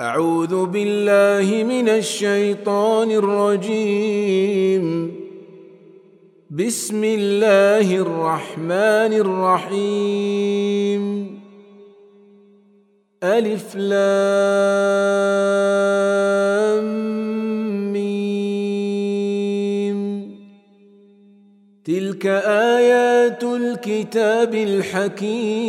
أعوذ بالله من الشيطان الرجيم. بسم الله الرحمن الرحيم. ألف لام ميم. تلك آيات الكتاب الحكيم.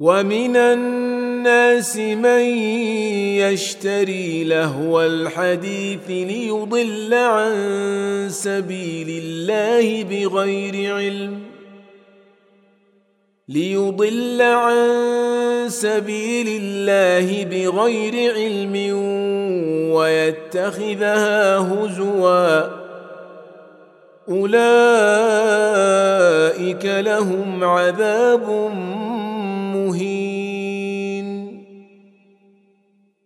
ومن الناس من يشتري لهو الحديث ليضل عن سبيل الله بغير علم ليضل عن سبيل الله بغير علم ويتخذها هزوا اولئك لهم عذاب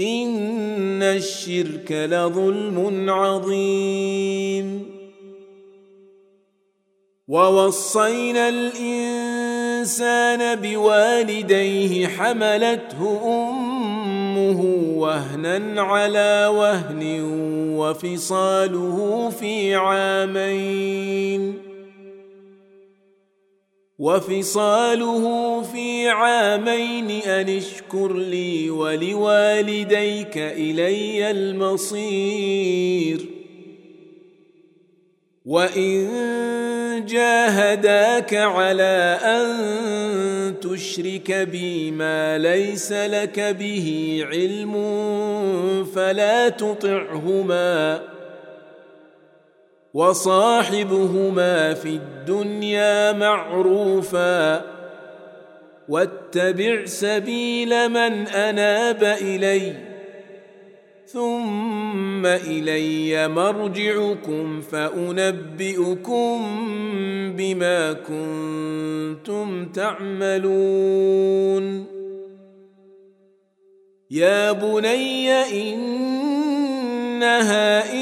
ان الشرك لظلم عظيم. ووصينا الانسان بوالديه حملته امه وهنا على وهن وفصاله في عامين وفصاله في عامين أن اشكر لي ولوالديك إلي المصير. وإن جاهداك على أن تشرك بي ما ليس لك به علم فلا تطعهما. وصاحبهما في الدنيا معروفا واتبع سبيل من أناب إلي ثم إلي مرجعكم فأنبئكم بما كنتم تعملون. يا بني إنها ان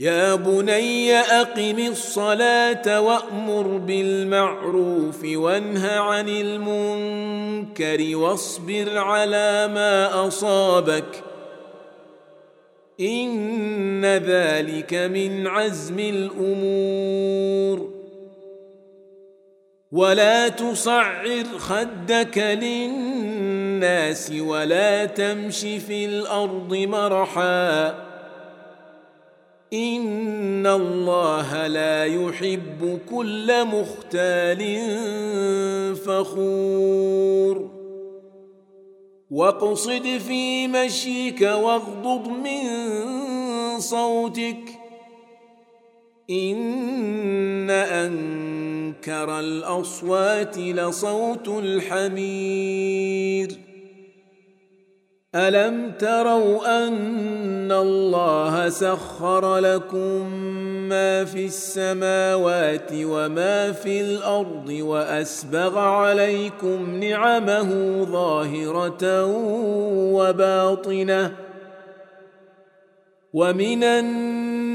يا بني اقم الصلاه وامر بالمعروف وانه عن المنكر واصبر على ما اصابك ان ذلك من عزم الأمور. ولا تصعر خدك للناس ولا تمش في الأرض مرحا ان الله لا يحب كل مختال فخور واقصد في مشيك واغضض من صوتك ان انكر الاصوات لصوت الحمير ألم تروا أن الله سخر لكم ما في السماوات وما في الأرض وأسبغ عليكم نعمه ظاهرة وباطنة ومن الناس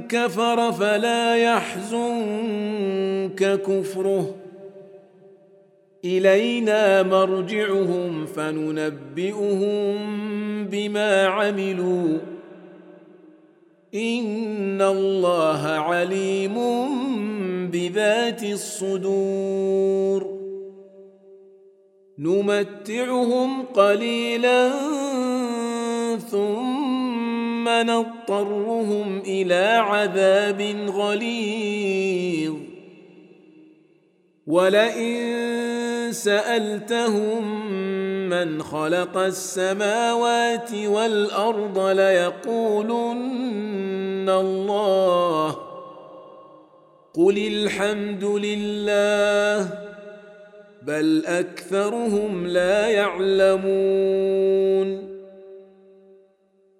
كفر فلا يحزنك كفره. إلينا مرجعهم فننبئهم بما عملوا. إن الله عليم بذات الصدور. نمتعهم قليلا نضطرهم إلى عذاب غليظ. ولئن سألتهم من خلق السماوات والأرض ليقولن الله. قل الحمد لله بل أكثرهم لا يعلمون.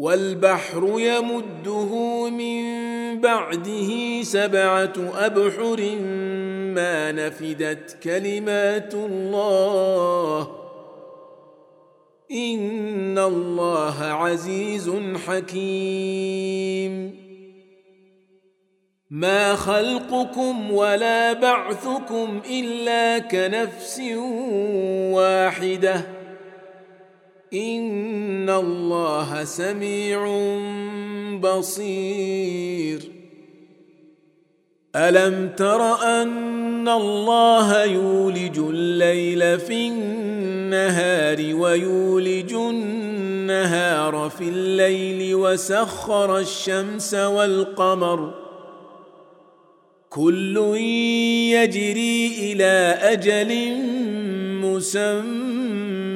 والبحر يمده من بعده سبعة أبحر ما نفدت كلمات الله. إن الله عزيز حكيم. ما خلقكم ولا بعثكم إلا كنفس واحدة. ان الله سميع بصير. الم تر ان الله يولج الليل في النهار ويولج النهار في الليل وسخر الشمس والقمر. كل يجري إلى أجل مسمى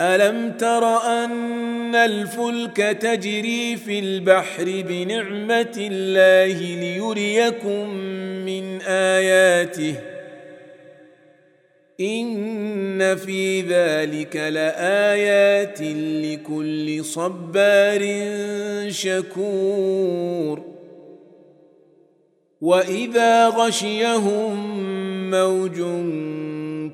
ألم تر أن الفلك تجري في البحر بنعمة الله ليريكم من آياته؟ إن في ذلك لآيات لكل صبار شكور. وإذا غشيهم موج